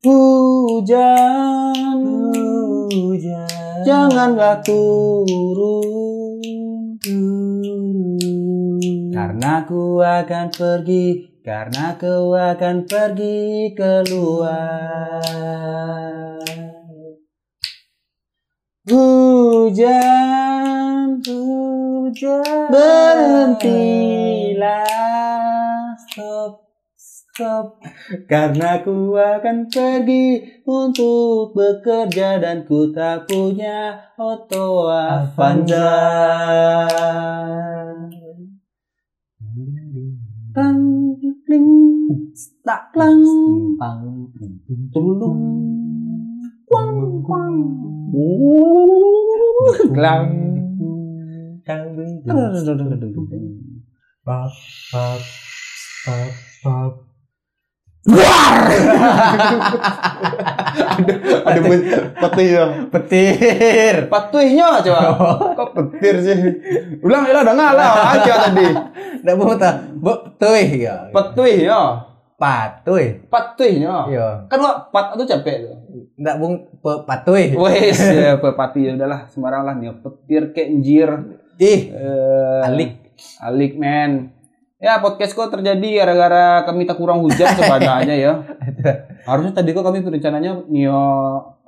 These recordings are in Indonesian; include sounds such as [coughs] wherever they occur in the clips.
Hujan, Hujan janganlah turun. turun. Karena ku akan pergi, karena ku akan pergi keluar. Hujan, Hujan berhentilah, stop, stop. Karena ku akan pergi untuk bekerja dan ku tak punya Otto Avanza. Tang, kling, tak, klang, Pang, tulung, kuang, kuang, pap pap pap pap Ada peti ya. petir Patuhnya coba. [laughs] Kok petir sih? Ulang ya udah ngalah aja tadi. ndak mau ta betuih ya Petuh ya. patuih Patuhnya. iya Kan wak pat itu capek tuh. ndak bung pe, patuih Wes, [laughs] ya pepati ya udahlah sembarang lah nih. Petir kayak njir. ih Eh, alik Alik men. Ya podcast kok terjadi gara-gara kami tak kurang hujan [laughs] sebenarnya ya. Harusnya tadi kok kami rencananya nio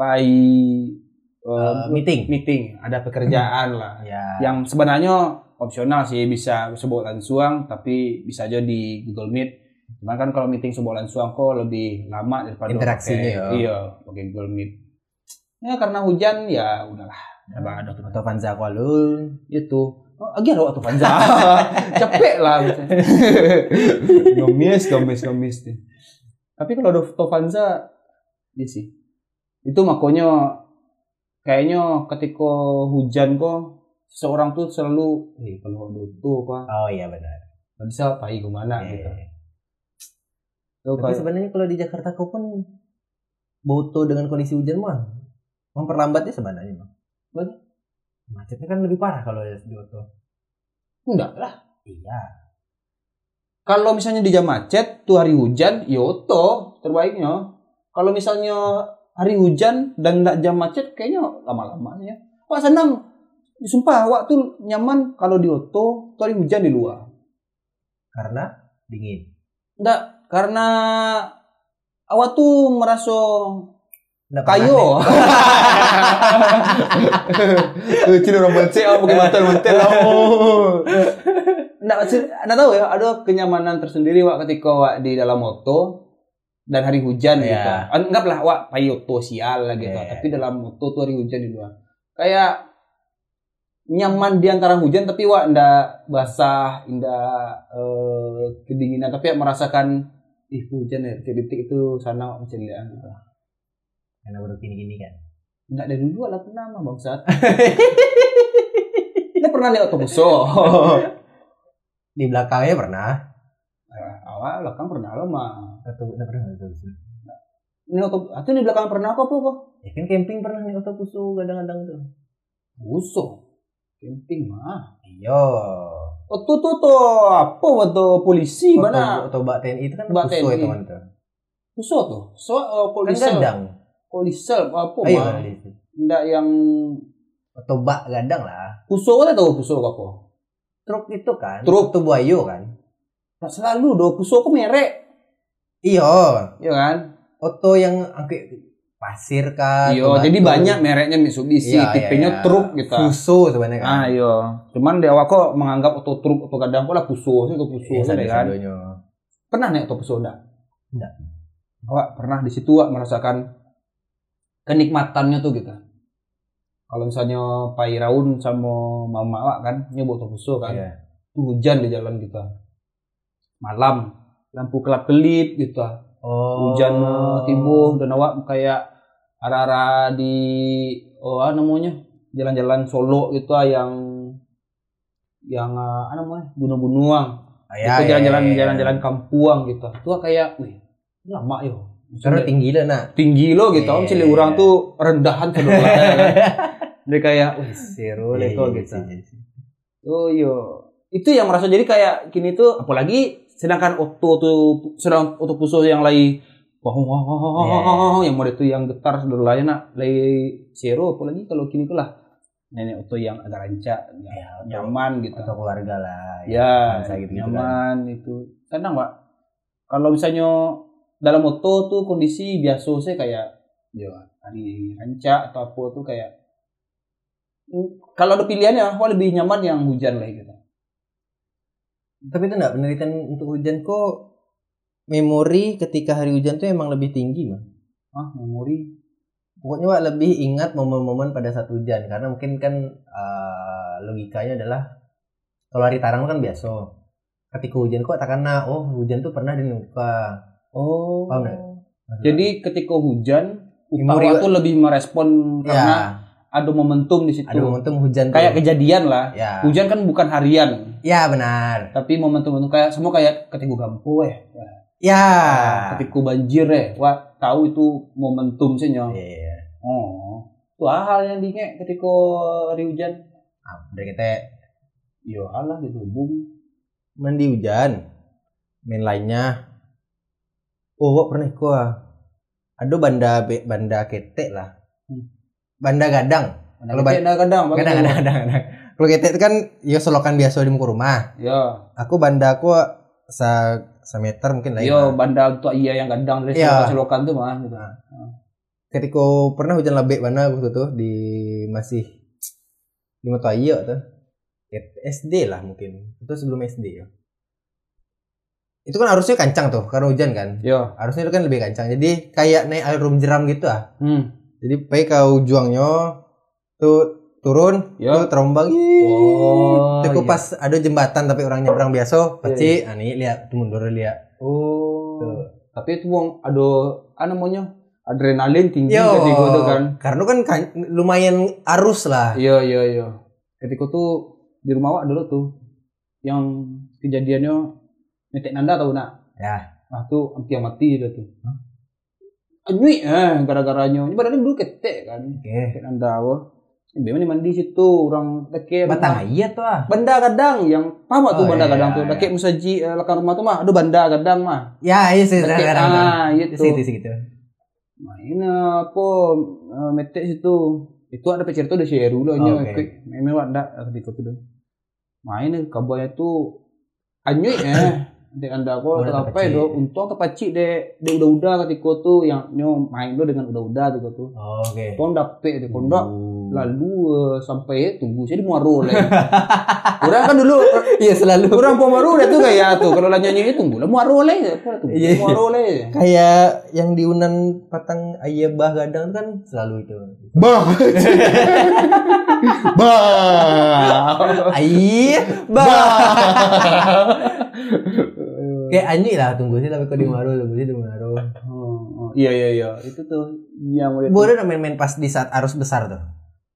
pai eh, Eh, meeting meeting, ada pekerjaan lah. [laughs] ya Yang sebenarnya opsional sih bisa sebulan suang tapi bisa aja di Google Meet. Cuman kan kalau meeting sebulan suang kok lebih lama daripada Interaksinya pakai, ya. Iya, pakai Google Meet. Ya karena hujan ya udahlah. Apa ada tuh atau Vanza Kualun itu oh, ada waktu panjang. [laughs] Capek lah gomis [laughs] gomis gomis tapi kalau Tovanza iya sih. Itu makanya kayaknya ketika hujan kok seseorang tuh selalu eh kalau itu apa oh iya benar. nggak bisa pai ke mana Iya, gitu. iya. Tuh, tapi kayak- sebenarnya kalau di Jakarta kau pun boto dengan kondisi hujan mah memperlambatnya sebenarnya mah? Macetnya kan lebih parah kalau di Oto enggak lah. Iya. Kalau misalnya di jam macet tuh hari hujan yoto terbaiknya. Kalau misalnya hari hujan dan enggak jam macet kayaknya lama-lama ya wah senang. Sumpah waktu nyaman kalau di oto tuh hari hujan di luar. Karena dingin. Enggak karena awak tuh merasa kayo [laughs] Cina orang bencik apa pakai mantel mantel Nggak, sih, Anda tahu ya, ada kenyamanan tersendiri wak ketika wak di dalam moto dan hari hujan Iya. gitu. Anggaplah wak payoto sial lah gitu, Iya. tapi dalam moto tuh hari hujan di luar. Kayak nyaman di antara hujan tapi wak ndak basah, ndak eh, kedinginan tapi wak merasakan ih hujan ya, detik itu sana mencelian gitu. Karena baru gini-gini kan Nggak dari dulu lah [laughs] pernah mah bangsat. Ini pernah lihat otobuso. [laughs] di belakangnya pernah Eh, awal belakang pernah lo mah. atau nggak pernah atau Ini otobus, atau di belakang pernah apa apa? ya kan camping pernah nih oto pusu kadang-kadang tuh Buso. Camping mah. iya Oh tuh tuh tuh apa waktu polisi mana? oto bak TNI itu kan pusu ya TNI. teman tuh tuh. So uh, kan polisel. gadang Polisel apa ayo mah? Ndak yang oto bak gadang lah puso kan tahu puso apa? truk itu kan Truk. tuh buayo kan Tak selalu do puso kok merek. iya Iya kan? oto yang angkut pasir kan Iya, oto jadi banyak mereknya Mitsubishi, Iya, iya, tipenya iya. truk gitu. Fuso sebenarnya kan Ah iya. Cuman di awal kok menganggap auto truk auto kadang pula puso sih auto puso Iya, sadar kan. Pernah nih auto puso enggak? Enggak. Awak pernah di situ awak merasakan kenikmatannya tuh gitu. Kalau misalnya Pak Iraun sama mama awak kan nyoba auto puso kan. Iya. Tuh hujan di jalan kita. Malam lampu kelap kelip gitu. Oh. Hujan tibuh dan awak kayak arah-arah di oh apa namanya jalan-jalan Solo gitu ah, yang yang eh, apa namanya bunuh-bunuang Ah, ya, itu ya, jalan-jalan ya, ya. jalan-jalan kampuang gitu itu kayak wih lama yo Karena tinggi lah nak. tinggi lo gitu. Om cili iya, orang tuh rendahan sebelah ya kan. dia kayak wih seru Iya, iya, gitu. iya, iya. oh yo itu yang merasa jadi kayak gini tuh apalagi sedangkan auto auto sedang auto puso yang lagi Wah, yang mode itu yang getar sudah lain nak. Lay zero apalagi kalau kini tuh lah. Nenek oto yang agak rancak ya, Ya, nyaman gitu. atau keluarga lah ya bangsa gitu, gitu kan. nyaman itu. Kadang pak kalau misalnya dalam oto tuh kondisi biasa sih kayak ya hari rancak atau apa tuh kayak Hmm, kalau ada pilihannya wah lebih nyaman yang hujan lah gitu. Tapi itu enggak penelitian untuk hujan kok memori ketika hari hujan tuh emang lebih tinggi mah ah memori? Pokoknya Wak, lebih ingat momen-momen pada saat hujan karena mungkin kan eh, logikanya adalah kalau hari tarang kan biasa. Ketika hujan kok tak kena oh hujan tuh pernah di muka oh. Paham nggak? jadi ketika hujan Utawa tuh lebih merespon karena ya ada momentum di situ. Ada momentum hujan tuh. kayak kejadian lah. Ya. Hujan kan bukan harian. Ya benar. Tapi momentum itu kayak semua kayak ketika gampu eh ya. Ketika banjir eh wah tahu itu momentum sih nyong Iya. oh. Itu hal yang diingat ketika hari hujan. Ah, dari kita yo alah gitu bung mandi hujan. Main lainnya oh Wak pernah ikut ah. ada banda banda ketek lah. Hmm. banda gadang. Kalau ban- kadang-kadang gadang gadang gadang gadang kalau ketek itu kan ya selokan biasa di muka rumah. Yo aku banda aku sa semeter mungkin lah ya. yo banda untuk iya yang kadang dari Iya. selokan tuh mah gitu. Ketika pernah hujan lebih mana waktu tuh di masih di mata iya tuh SD lah mungkin. Itu sebelum SD ya itu kan harusnya kancang tuh karena hujan kan. Yo harusnya itu kan lebih kancang jadi kayak naik air rum jeram gitu ah. Hmm. Jadi baik kau juangnya tuh turun Ya. tuh terombang Oh, Tapi iya. pas ada jembatan tapi orang nyebrang biasa Iya, pasti ah, nih lihat tuh mundur lihat. Oh. Tuh. tapi itu wong ada apa namanya adrenalin tinggi Yo, ketika itu kan. Karena kan kan- lumayan arus lah. Iya iya iya. Ketika tuh di rumah awak dulu tuh yang kejadiannya netek nanda tahu nak? Ya. Nah tuh hampir mati dia tuh. Anjui eh gara-garanya. Ini badannya dulu ketek kan. oke Netek nanda awak. Biar mandi situ orang deket batang iya tuh ah Banda kadang yang paham Oh, banda iya, kadang tuh. iya. Deket musaji eh, lekang rumah tuh mah. Aduh banda kadang mah. ya iya sih kadang-kadang ah itu itu. itu gitu Main apa eh, metek situ. Itu ada cerita di share dulu nya. Okay. Memang ada ketika itu. Main kabarnya tuh anjui eh. [coughs] Dek anda Oh, kok udah apa do untung terpacik dek dek udah-udah ketika tuh yang nyo main do dengan udah-udah ketika tuh. Oh, oke Pon dapet dek kondak Uh. lalu eh, sampai tunggu saya di muaro lah. [laughs] Orang kan dulu iya selalu orang pemaru udah tuh kayak tuh kalau lah nyanyi tunggu lah muaro lah apa tunggu Iya. muaro lah. kayak yang di Unan Patang Ayah Bah Gadang kan selalu itu Bah. [laughs] bah. Ayah Bah [laughs] kayak anjing lah tunggu sih tapi kok di Maro tunggu sih di Maro Oh, oh, iya iya iya itu tuh yang mulai boleh dong main-main pas di saat arus besar tuh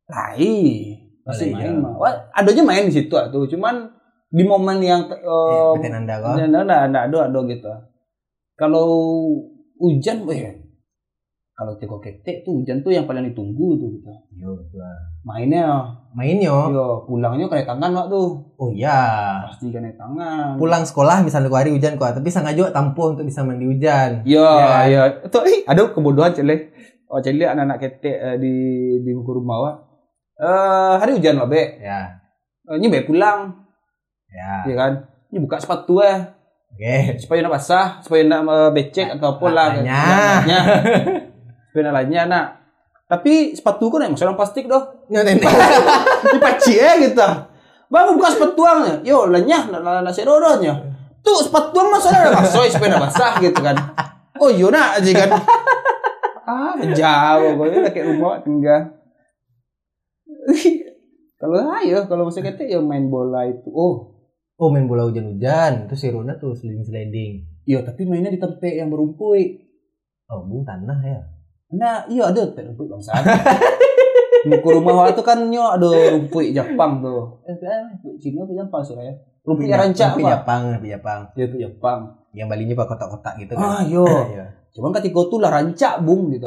Lai. Masih main iya. mah. Wah, adanya main di situ ah, tuh. Cuman di momen yang eh, um, PT Nanda kok ada ada ada ada ada gitu. Kalau hujan, weh. Kalau teko ketek tuh hujan tuh yang paling ditunggu tuh gitu. Yo, betul. Mainnya, main yo yo pulangnya kena tangan wak tuh. oh iya Pasti kena tangan. pulang sekolah misalnya kau hari hujan kok tapi sengaja tampuh untuk bisa mandi hujan Iya, Ya. iya. Itu ih, aduh kebodohan cele. Oh, cele anak-anak ketek eh, di di buku rumah wak. Eh, hari hujan lah, Be. ya Eh, Ini Be pulang, ya ya kan? Ini buka sepatu eh. oke supaya nak basah, supaya nak uh, becek atau apa lah. Makanya. [laughs] Nak lainnya nak. Tapi sepatu kan emang seorang plastik doh. nyoten Dipaci eh gitu. Bang buka sepatu ang. Yo nak nak serodonya. Tuh sepatu ang masalah nak basoy supaya nak basah gitu kan. Oh yo nak aja kan. [laughs] ah jauh gue udah kayak rumah tinggal. [laughs] kalau ayo kalau masih kete ya main bola itu. Oh, oh main bola hujan-hujan terus si tuh sliding sliding iya tapi mainnya di tempat yang berumpui. oh bung tanah ya Nah, iya ada rumput bangsa. [laughs] Muka rumah waktu kan nyo ada rumput Jepang tuh. Eh, eh, rumput Cina apa Jepang sih ya? Rumput yang rancak apa? Jepang Rumpi Jepang Ya itu Jepang. yang balinya pakai kotak-kotak gitu Ah, kan yo. [coughs] Iya. Cuman ketika itu lah rancak bung gitu.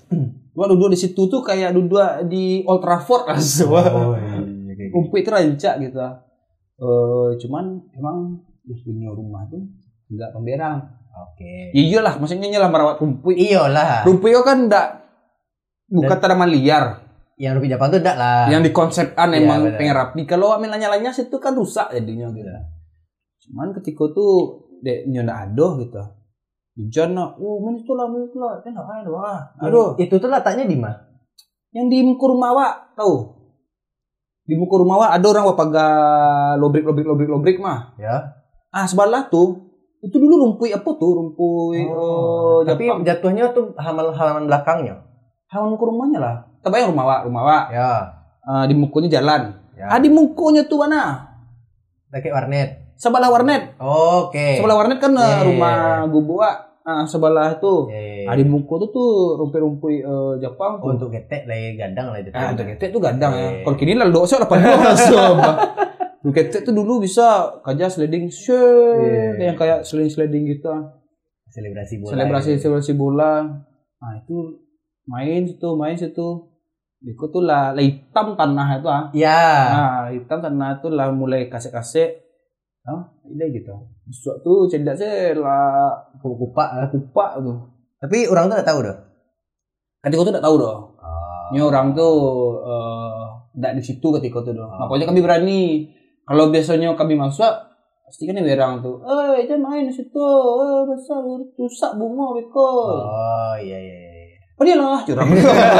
[coughs] Cuma duduk di situ tuh kayak duduk di Old Trafford lah [laughs] semua. oh iya, iya, kayak gitu. Rumput itu rancak gitu. Eh, cuman emang ya punya rumah tuh enggak pemberang. Oke. Ya iyalah, maksudnya nyelah merawat rumput. Iyalah. Rumput itu kan enggak bukan tanaman liar Yang rupi Jepang tuh enggak lah. yang dikonsepkan Iya, emang pengen rapi. Kalau ambil lanya-lanya itu kan rusak jadinya gitu. Cuman ketika tuh deknya ndak ada gitu. Hujan nak, oh main itu lah, main itu lah. Ada wah. Aduh, Itu tuh letaknya di mana? yang di awak tahu? Di awak ada orang wapaga lobrik lobrik lobrik lobrik mah. Ya. Ah sebelah tuh itu dulu rumpui apa tuh rumpui oh, tapi Jepang. jatuhnya tuh halaman halaman belakangnya. halaman ke rumahnya lah. Tapi yang rumah awak. Ya. Ah, di mukunya jalan. Ya. Ah di mukunya tuh mana? Pakai warnet. Sebelah warnet. Oke. Sebelah warnet kan eh, iya, rumah gubua. Ah, sebelah tuh. Oke. Ah, di muku tuh tuh rumpi-rumpi eh, Jepang Oh, untuk getek lah ya, gadang lah itu. Ah, untuk ketek tuh gadang ya. Kalau kini lah dosa lah padahal [laughs] sob. Untuk ketek tuh dulu bisa kaja sliding Iya. yang kayak sliding-sliding gitu. Selebrasi bola. Selebrasi ya. selebrasi bola. Nah, itu main situ, main situ. Itu tuh lah, lah hitam tanah itu ah. Ya. Nah, hitam tanah itu lah mulai kasek-kasek. Ah, ini gitu. Suatu cedak sih lah Kupak. lah. kupak tuh. Tapi orang tuh enggak tahu dah. Ketika itu tidak tahu doh. Oh. Ini orang tuh eh tidak di situ ketika itu doh. Oh. Makanya kami berani. Kalau biasanya kami masuk, pasti kan ini orang tuh. Eh, jangan main di situ. Eh, besar rusak bunga beko. Oh, iya iya iya. Oh dia lah curang.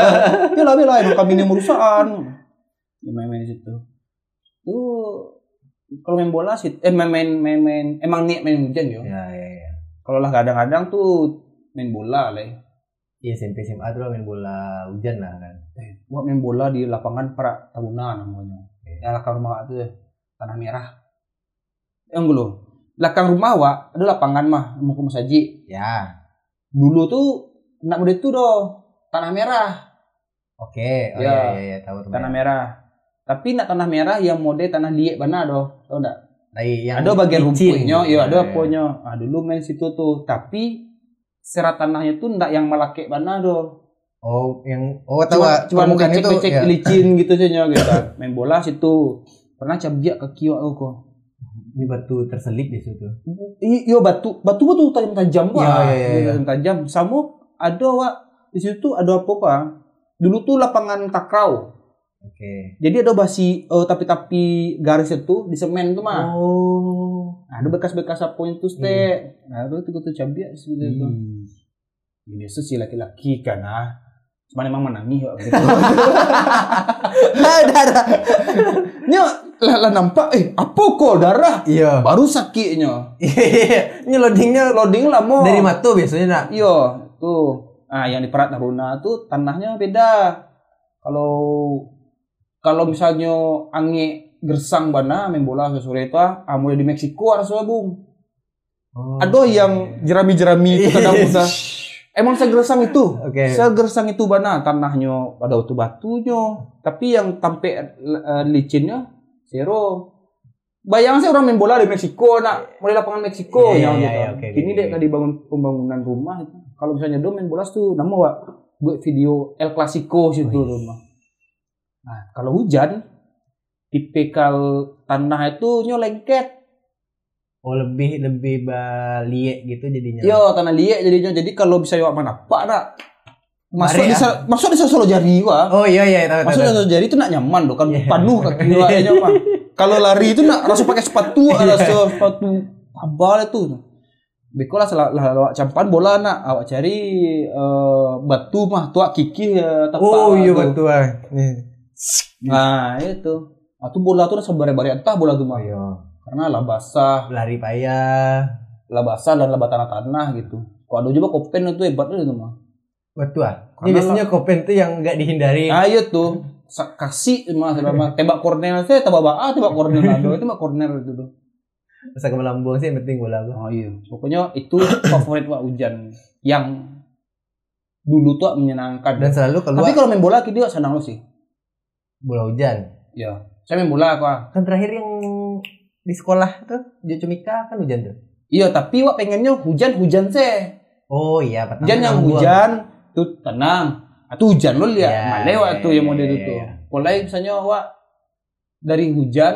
[laughs] dia lah dia lah emang kami ini merusakan. Ya main-main di situ. Tuh kalau main bola sih, eh main main main, main emang niat main hujan yo. Iya iya iya. Kalau lah kadang-kadang tuh main bola lah. ya. Iya SMP SMA tuh main bola hujan lah kan. Eh, buat main bola di lapangan para tahunan namanya. Ya belakang rumah itu ya, tanah merah. Yang dulu, belakang rumah wa ada lapangan mah mau ke Masaji. Ya. Dulu tuh nak muda itu doh tanah merah, Oke. Oh Ya. iya iya iya tahu tuh. tanah merah. Tapi nak tanah merah yang mode tanah liek mana doh, tau enggak? Nah, yang ada bagian rumputnya, iya ada Iya, apanya. Ah dulu main situ tuh, tapi serat tanahnya tuh enggak yang melakek mana doh. Oh, yang oh tahu Cuma cuma itu cek ya. licin gitu saja gitu. Main bola situ. Pernah cabiak kaki aku kok. Ini batu terselip di situ. I- Iya batu, batu tuh tajam-tajam Iya, wah. iya, iya, iya. Tajam-tajam. Sama ada wak di situ ada apa pak? Dulu tuh lapangan takraw. Oke. Jadi ada basi eh, tapi-tapi garis itu di semen tuh mah. Oh. Nah, ada bekas-bekas apa itu teh. Nah, itu tuh cabiak seperti itu. Hmm. Ya, biasa sih laki-laki kan ah. Cuman emang menangi kok gitu. [laughs] ada ada. Nya lah, lah nampak eh apa kok darah? Iya. Baru sakitnya. [laughs] Ini loadingnya Loading lah mau. dari matu biasanya nak. Iya, tuh. Nah, yang di Perat Taruna tuh tanahnya beda. Kalau kalau misalnya angi gersang bana main bola ke sore itu ah mulai di Meksiko harusnya bung. Oh, Ada yang jerami-jerami itu [laughs] kadang udah emang segersang itu. Oke. Segersang itu bana tanahnya ada batu batunya, tapi yang tampe eh, licinnya zero. Bayangkan sih orang main bola di Meksiko, nak mulai lapangan Meksiko Iya, ya iya, gitu. iya, oke, Kini oke, dek oke. tadi bangun pembangunan rumah itu. Kalau misalnya do main bola tuh nama wa buat video El Clasico situ Wih. rumah. Nah, kalau hujan tipikal tanah itu nyo lengket. Oh lebih lebih baliek gitu jadinya. Yo, tanah liek jadinya. Jadi kalau bisa yo mana pak nak masuk di ah. sa- masuk di solo jari wah. Oh iya iya tahu tahu. Masuk di solo jari itu nak nyaman loh kan Iya. penuh kaki kayaknya mah. Kalau lari itu nak langsung pakai sepatu, ada sepatu tebal itu. Beko lah salah lah awak campan bola nak awak cari eh, batu mah tua kiki ya tepat Oh iya betul ah. Nih. Nah itu. Ah tuh bola tuh rasa bare-bare entah bola tuh mah. Iya. Karena lah basah, Lari payah. lah basah dan lah tanah-tanah gitu. Kok ada juga kopen itu hebat itu mah. Betul Ini biasanya kopen tuh yang nggak dihindari. Iya tuh kasih mah tembak corner saya tembak ah tembak corner ada [laughs] itu mah corner itu tuh. Masa ke melambung sih yang penting bola gua. Oh iya. Pokoknya itu favorit Pak Hujan yang dulu tuh menyenangkan. Dan selalu keluar Tapi kalau main bola dia senang lo sih. bola hujan. Ya. Saya main bola apa? Kan terakhir yang di sekolah tuh Jocumika kan hujan tuh. Iya, tapi wak pengennya hujan-hujan sih. Oh iya, Hujan yang hujan tuh tenang. Atau hujan lo lihat. Iya, Male wak iya, tuh yang iya, model iya, itu tuh. iya. Mulai misalnya wak dari hujan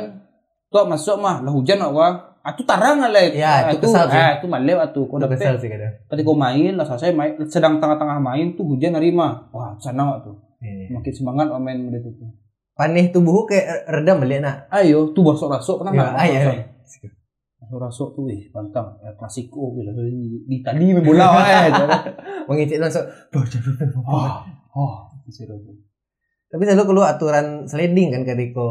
tuh masuk mah lah hujan ah, itu tarang lah Ya, itu kesal sih. eh, itu maleo atuh kau Udah dapet kesal sih kadang. ketika kau main lah selesai main sedang tengah-tengah main tuh hujan nerima wah sana tuh Iya. makin semangat oh, main begitu tuh Paneh tubuhku kayak redam balik nak. ayo tuh rasuk-rasuk pernah Ya, ah, iya, rasuk iya. rasuk tuh wih pantang ya, klasiko gitu di, di tadi main bola [laughs] eh Mengicik langsung. oh oh seru tuh Tapi selalu keluar aturan sliding kan ketika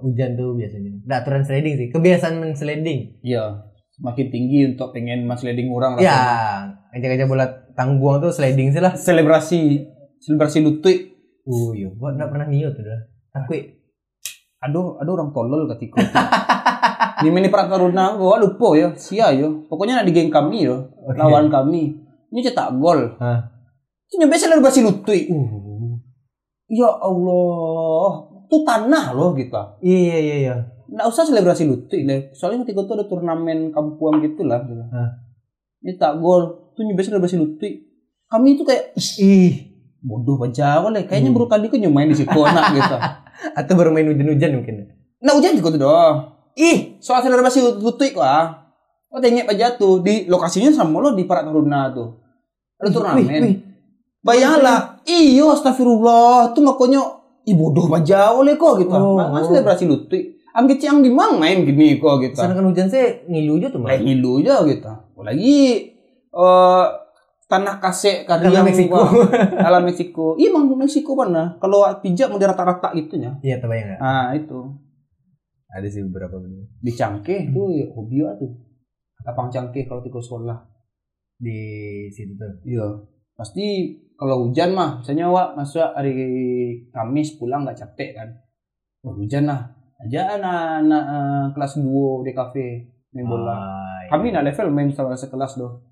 hujan tuh biasanya. Nggak aturan sliding sih, kebiasaan men sliding. iya semakin tinggi untuk pengen mas leading orang Ya, rasanya. ngajak-ngajak bola tangguang tuh sliding sih lah. selebrasi selebrasi lutut Oh iya, gua nggak pernah niat tuh dah. Aduh aduh orang tolol ketika [laughs] di mini prataruna gua lupa ya. Sia yo pokoknya nak di geng kami yo Oke. lawan kami. Ini cetak gol. Hah. itu nyampe selebrasi lutut uh, ya Allah. Itu tanah loh kita iya iya iya. nggak usah selebrasi lutut deh. Soalnya ketika itu ada turnamen kampuang gitu lah gitu. Hah. ini tak gol. Tuh nyampe selebrasi lutut kami itu kayak Ih, bodoh aja oleh. Kayaknya Hmm. baru kali kan main di situ anak gitu [laughs] atau baru main hujan-hujan mungkin. nah hujan juga tuh doang ih soal selebrasi lutut wah Oh tengok aja tuh di lokasinya sama lo di Parak Taruna tuh. Ada turnamen. Wih, wih. Bayanglah, iyo astagfirullah, tuh makanya bodoh aja oleh kok gitu. Oh, oh. selebrasi lutut. Angge ciang di mang main gini kok gitu. Sedangkan hujan saya ngilu aja tuh Lah mah. hilu aja gitu. Apalagi eh tanah kasek Karena yang Meksiko. [laughs] Dalam Meksiko. Iya emang Meksiko mana? Kalau pijak mau rata-rata gitu nya. Iya, terbayang nggak? Nah, itu. Ada sih beberapa bener. Di Cangkeh tuh ya, hobi tuh. Lapang Cangkeh kalau tiga sekolah. di situ tuh. Iya. Pasti kalau hujan mah, misalnya Wak masuk hari Kamis pulang nggak capek kan. Wah, hujan lah. Aja anak-anak eh, kelas 2 di kafe main bola. Ah, iya. Kami nak level main sama sekelas doh.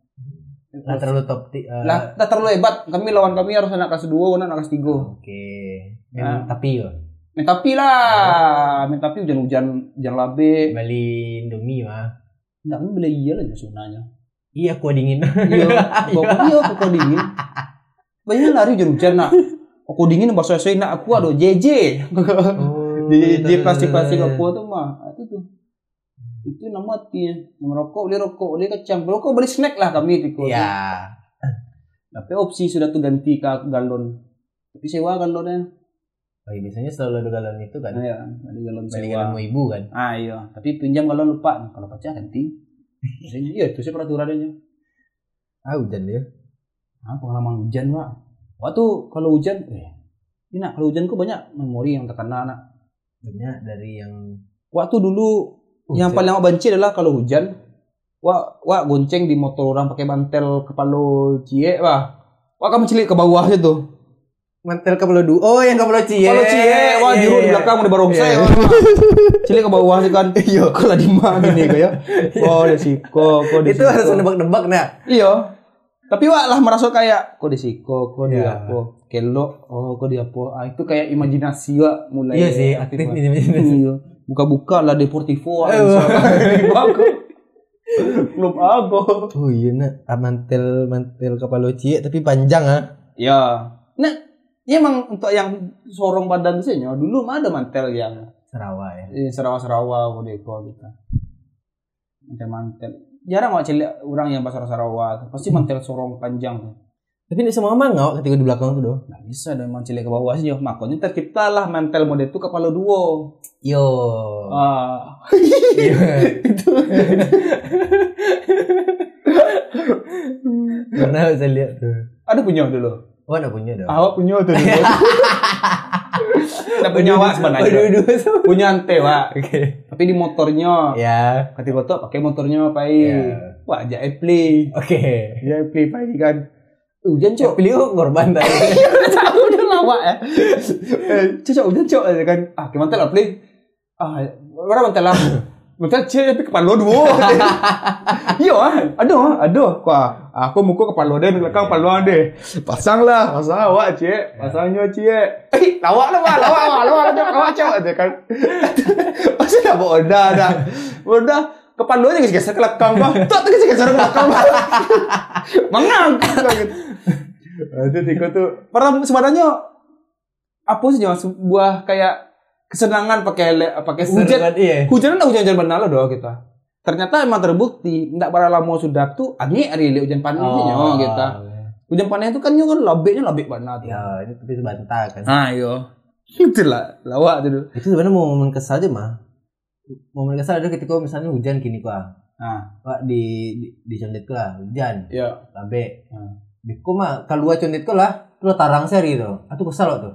Nggak terlalu top ti- eh, Lah, tak terlalu hebat. Kami lawan kami harus anak kelas 2, anak kelas 3. Oke. Ah. Memang tapi yo. Main tapi lah. Main tapi hujan-hujan hujan labe. Bali Indomie mah. Enggak kan beli iya lah sunanya. Iya, kuah dingin. Iya, [laughs] iya kok dingin. Banyak lari hujan-hujan nak. Kok dingin bahasa saya nak aku ada JJ. Oh, di iya, di iya, plastik-plastik iya. aku tuh mah itu tuh itu nama mati merokok beli rokok beli kacang rokok beli snack lah kami tiko Iya. tapi opsi sudah tuh ganti ke galon. Tapi sewa galonnya. Oh, iya, biasanya selalu ada galon itu kan. nah, ya ada galon sewa. galon mau ibu kan. ah iya. Tapi pinjam galon lupa. Kalau pecah ganti. [laughs] Iya itu sih peraturannya Ah, hujan dia. ah pengalaman hujan pak. Waktu kalau hujan eh ini nak kalau hujan kok banyak memori yang terkena nak. Banyak dari yang waktu dulu yang Hujan. paling aku benci adalah kalau hujan wah wah gonceng di motor orang pakai mantel kepala cie wah wah kamu cilik ke bawah itu mantel kepala du. Oh, yang kepala cie. kepala cie wah Iya, juru iya, di belakang di barongsai Iya. wah. cilik ke bawah sih kan iya kalau di mana gini kayak oh di siko kok di Itu harus nebak-nebak nah. iya tapi wah lah merasa kayak kok di siko kok di Iya. apa kelo oh kok di apa ah, itu kayak imajinasi wah mulai Iya sih, aktif Wah. Iya. Buka-buka lah Deportivo. Eh. Bagus. [laughs] Belum aku. Oh iya nak, Ah, mantel mantel kepala cie tapi panjang ah. Ya. Nah, ya emang untuk yang sorong badan sih nyo, dulu mah ada mantel yang Sarawak ya. eh, serawa-serawa kodeko gitu. Mantel-mantel. Jarang nggak cilik orang yang bahasa Sarawak. Pasti mantel sorong panjang tuh. Tapi ini semua mangau ketika di belakang tuh doh. Nggak bisa ada emang cilik ke bawah sih. Makanya terciptalah mantel model itu kepala duo. Yo. Ah. Iya. itu. Pernah saya lihat tuh. ada punya dulu. Oh, ada punya dong. Awak punya tuh dulu. Ada punya awak sebenarnya. Punya ante, Wak. Oke. Tapi di motornya. Ya. Ketika tuh pakai motornya pai. Ya. Wah, aja play. Oke. Ya play pai kan. Hujan cok. Pilih oh, korban tadi. [laughs] Tahu [laughs] udah lawak ya. Eh, Cok, hujan cok kan. Ah, ke mantel lah play. Ah, mana mantel lah. [laughs] Mantel cek tapi kepala lo dua. Iya, ah. aduh, aduh. Wah, aku muka kepala deh, belakang kepala deh. Pasang lah, pasang awak cek, pasangnya cek. Eh, lawak lah, Wak. lawak, lawak, lawak, lawak, cok kan. Masa dah bawa dah, dah. Udah, kepala aja geser ke belakang, Bang. Tak, tak geser ke belakang, Bang. Mengang. Itu tiga tuh. Pernah sebenarnya apa sih jangan sebuah kayak kesenangan pakai le- pakai hujan Iya. hujan kan hujan hujan benar loh doh kita ternyata emang terbukti ndak bara lama sudah tuh angin hari li hujan panen Oh, oh, kita hujan panen itu kan nyo kan labeknya labek banget tuh Ya, ini tapi sebantah kan. ah iyo [laughs] itu lah lawak tuh Itu sebenarnya momen kesal aja mah. Momen kesal ada ketika misalnya hujan gini kok. ah Wak di di, di condet lah, hujan, iya labe. Hmm. Di ko mah keluar condet lah, tu lah tarang seri tu. Atu kesal wak tu.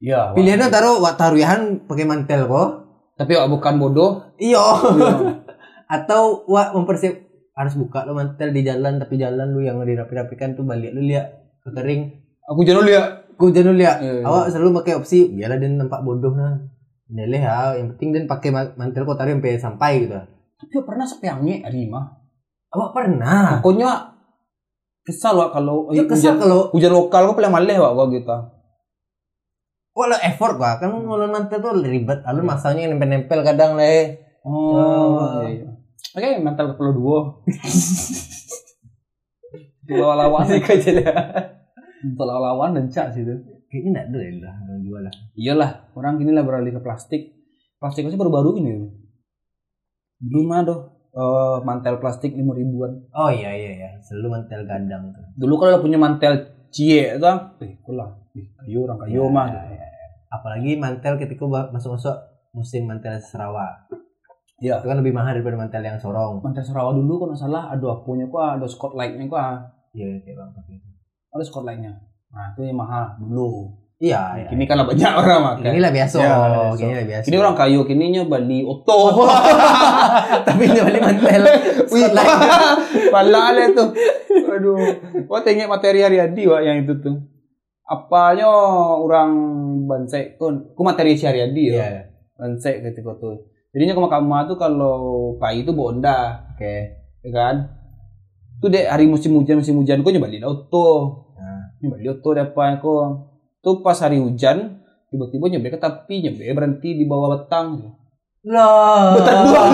iya Pilihannya taruh wak taruhan pakai mantel ko. tapi wak bukan bodoh Iyo. Iya. [laughs] Atau wak mempersiap harus buka lo mantel di jalan tapi jalan lu yang dirapi-rapikan tuh balik lu lihat kekering. aku jangan lihat Ku jangan lu lihat. Iya, iya. Awak selalu pakai opsi biarlah dia nampak bodoh nah. Neleh ya, yang penting dia pakai ma- mantel taruh sampai sampai gitu. tapi pernah sepi angin hari mah Awak pernah? pokoknya kesal wak kalau Ya kesal hujan, kalau hujan lokal kok paling maleh wak gua gitu Walau effort gua kan ngulun mantel tuh ribet. Lalu masanya yang nempel-nempel kadang leh. oh iya, iya. oke mental kepala dua dua lawan aja lah. untuk lawan [laughs] dan cak sih itu Kayaknya enggak ada lah orang jual lah. iyalah orang kini lah beralih ke plastik plastik masih baru-baru ini dulu mah doh eh, mantel plastik lima ribuan Oh iya iya iya, selalu mantel gadang tuh. dulu kalau punya mantel cie itu eh kulah eh, kayu orang kayu Iya, mah iya, gitu. iya. Apalagi mantel ketika masuk-masuk musim mantel Sarawak. Iya. Itu kan lebih mahal daripada mantel yang sorong. mantel Sarawak dulu kalau nggak salah ada apunya kok ada spotlightnya kok. Iya kayak bang pakai itu. ada spotlightnya nah itu yang mahal dulu Iya, iya. kini kan lah banyak orang makan Ini lah biasa. Ya, biasa. Biasa. Kini orang kayu, kininya Bali Oto. [laughs] Tapi ini balik mantel. [laughs] Wih, [laughs] pala ada tuh. Aduh, wah tengok materi Haryadi wah yang itu tuh. Apanya orang Bansai tuh, ku materi si Haryadi ya. Iya. Bansai ketika tuh. Jadinya mahkamah tuh kalau kayu itu bonda, Oke. ya kan? Tuh dek hari musim hujan musim hujan kok nyoba di auto. Nah. Auto deh apa kok. Tuh pas hari hujan tiba-tiba ke tapi nyoba berhenti di bawah betang. Lah. Betul dua. [laughs]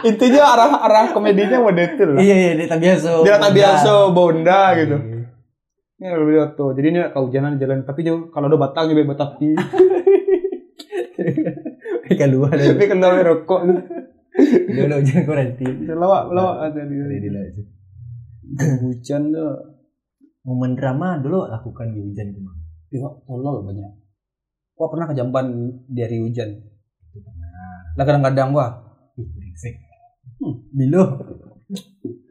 Intinya arah arah komedinya model itu lah. Iya iya dia tak biasa. Dia tak biasa bonda gitu. Iya. Ini lebih tuh. Jadi ini kehujanan jalan tapi jauh kalau ada batang juga batapi. [laughs] Keluar dari Tapi ada rokok hujan kau nanti. lawak lawak ada Ada di di aja. Hujan tuh. Momen drama dulu lakukan di hujan ke mana? Iya, tolol banyak. Wah pernah kejamban dari hujan. Itu pernah. Lah kadang-kadang wah. Ih, brengsek. Hmm. Bilo.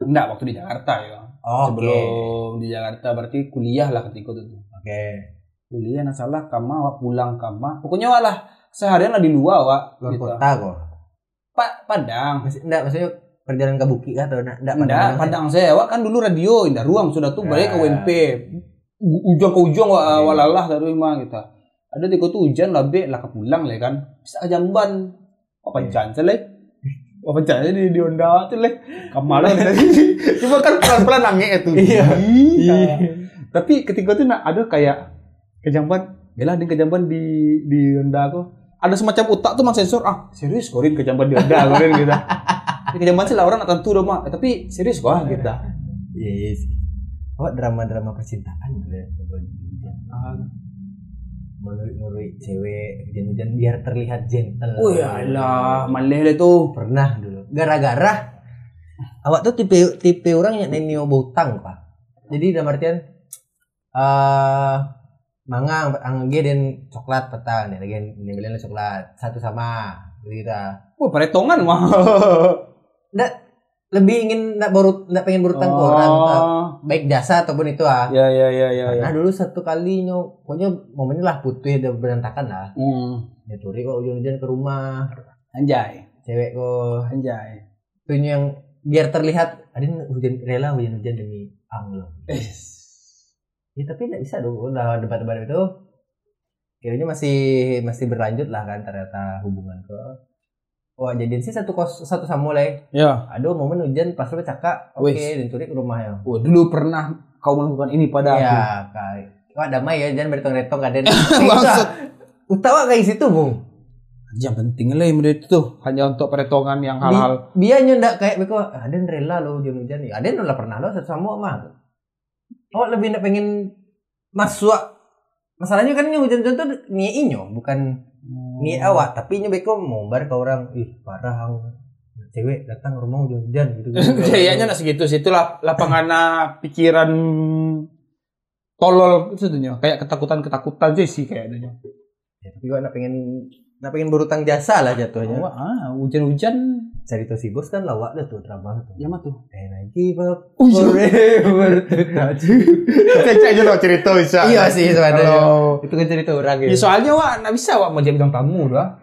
Enggak waktu di Jakarta ya. Oke. Sebelum di Jakarta berarti kuliah lah ketika itu. Oke. kuliah nah salah kama wak pulang kama pokoknya wak lah seharian lah di luar wak Luar gitu. kota kok. Pa- Padang Masih enggak maksudnya perjalanan ke Bukit kah atau enggak? Padang saya. Wak kan dulu radio indah ruang sudah tuh balik ke Ya. UNP U- ujung ke ujung wak Oke. walalah dari rumah kita. Ada di tuh hujan lah ke pulang lah kan. Bisa jamban apa Oke. jangan sih apa jangan di di onda tuh leh kamar tadi [laughs] [laughs] cuma kan pelan pelan nangis itu Iya. Iya. tapi ketika itu nak ada kayak kejamban. Bela di kejamban di di onda aku ada semacam utak tuh mang sensor. Ah serius korin kejamban di onda korin gitu [laughs] di kejamban sih lah orang nak tentu dong mak Eh, tapi serius kok gitu Iya, iya sih. Oh, drama-drama percintaan gitu ya. hujan. Menurut-menurut cewek hujan-hujan biar terlihat gentle. oh ya lah maleh tuh Pernah dulu. Gara-gara awak tuh tipe tipe orang yang nenio butang pak. Jadi dalam artian eh mangang angge dan coklat petang nih lagi ini beliin coklat satu sama gitu wah peretongan mah [laughs] lebih ingin nggak baru nggak pengen berutang ke orang Oh. tak- baik jasa ataupun itu ah. Ya ya ya ya ya. Nah dulu satu kali nyo pokoknya momennya lah putih dan berantakan lah. Hmm. ya turi kok hujan-hujan ke rumah. Anjay. Cewek kok. Anjay. Tuh yang biar terlihat ada hujan rela hujan-hujan demi Allah. Eh ya tapi nggak bisa dong udah debat-debat itu. Kayaknya masih masih berlanjut lah kan ternyata hubungan ke wah jadian sih satu kos satu sama mulai ya. Aduh momen hujan pas lu cakak oke dan turi ke rumah ya. Wah dulu pernah kau melakukan ini pada aku. ya kayak wah damai ya jangan bertong-retong kaden [laughs] Maksud. utawa kayak situ bung. Yang penting lah yang itu tuh. Hanya untuk peretongan yang hal-hal dia nyendak kayak beko aden rela lo hujan-hujan ya aden udah pernah lo satu sama mah oh lebih ndak pengen masuk. Masalahnya kan hujan-hujan tuh niat inyo bukan Nih awak, tapi nyebeko mombar ke orang, ih parah ang. Cewek datang rumah hujan-hujan gitu. [laughs] Kayaknya nak segitu sih itulah lapangan [laughs] pikiran tolol itu tuh Nyo. kayak ketakutan-ketakutan sih sih kayaknya. Ya, tapi gua nak pengen nak pengen berutang jasa lah jatuhnya. Wah, ah, hujan-hujan Cerita si bos kan lawak dah tuh drama tuh. ya mah tuh. Eh lagi bab Oh, iya. forever. [laughs] Cek aja lo cerita bisa. iya sih sebenarnya. Kalau Itu kan cerita orang ya ya. soalnya wah nggak bisa wah mau jadi bintang tamu dah.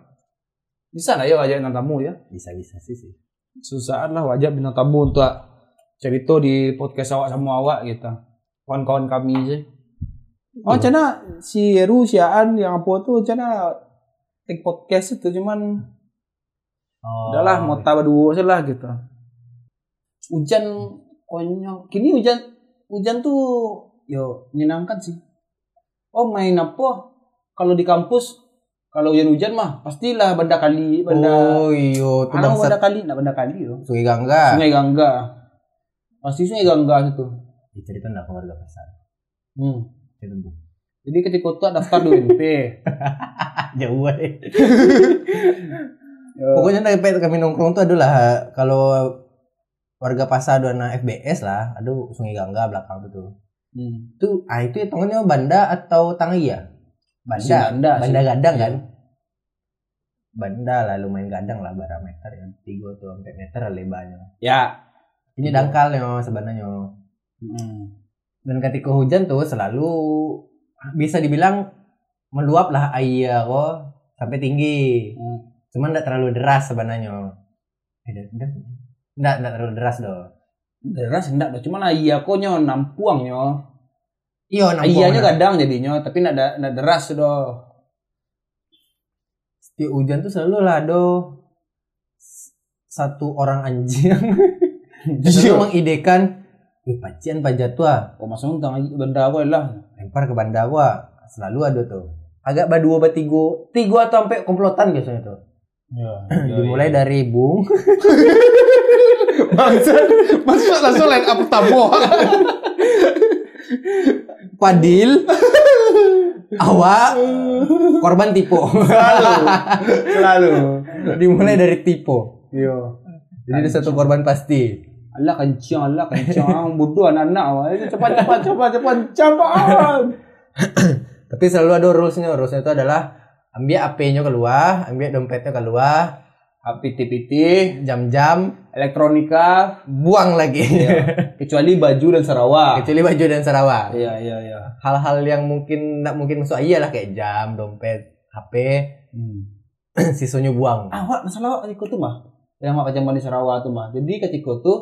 Bisa lah ya wajah bintang tamu ya. Bisa bisa sih sih. Susah lah wajah bintang tamu untuk cerita di podcast awak sama awak gitu. Kawan-kawan kami sih. Oh, cina si Heru, si Aan yang apa tuh cina take podcast itu cuman Oh. udahlah mau dua aja lah gitu. Hujan konyol. Kini hujan hujan tuh yo menyenangkan sih. Oh main apa? Kalau di kampus kalau hujan-hujan mah pastilah benda kali, benda Oh tuh Anak bangsat benda kali, nak benda kali yo. Sungai Gangga. Sungai Gangga. Pasti Sungai Gangga itu. Cerita enggak keluarga pasar. Hmm. Bu. Jadi ketika itu daftar di UNP. [laughs] Jauh deh. [laughs] Pokoknya dari pet kami nongkrong tuh adalah kalau warga pasar ada anak FBS lah, aduh Sungai Gangga belakang tuh tuh. Hmm. Itu ah itu hitungannya banda atau tangaya? Si Banda. Banda, Banda sih. gadang Iya. kan? Banda lah lumayan gadang lah bara meter ya. Tiga tuh empat meter lebarnya. Ya. Ini Iya. dangkalnya sebenarnya. Hmm. Dan ketika hujan tuh selalu bisa dibilang meluap lah air kok sampai tinggi. Hmm. Cuman enggak terlalu deras sebenarnya. Enggak, enggak terlalu deras doh. Deras enggak dah, cuman iya kok nyo nampuang nyo. Iya, Iyanya gadang jadinya, tapi enggak ada enggak deras doh. Setiap hujan tuh selalu lah do satu orang anjing [laughs] Iya. selalu mengidekan Wih, pacian pajat tua Oh, masuk tentang benda aku lah. lempar ke banda gua selalu ada tuh agak badua batigo tiga atau sampai komplotan biasanya tuh Ya. [clears throat] dimulai dari bung [laughs] bangsa. Masuk langsung line up tabo. padil [laughs] awak korban tipu Selalu. Selalu. dimulai dari tipu Iya. jadi ada satu korban pasti Allah kencang, Allah kencang. Bodoh anak-anak. Cepat, cepat, cepat, cepat. [laughs] Cepat. tapi selalu ada rulesnya rulesnya itu adalah ambil AP-nya keluar ambil dompetnya keluar PT-PT, jam-jam elektronika, buang lagi Iya. [laughs] kecuali baju dan Sarawak. kecuali baju dan Sarawak Iya, iya, iya. hal-hal yang mungkin nggak mungkin masuk iya lah kayak jam dompet HP Hmm. [clears throat] sisanya buang Ah, wak, masalah wak ketika tuh mah. Yang wak kejamban di Sarawak tuh mah. Jadi ketika tuh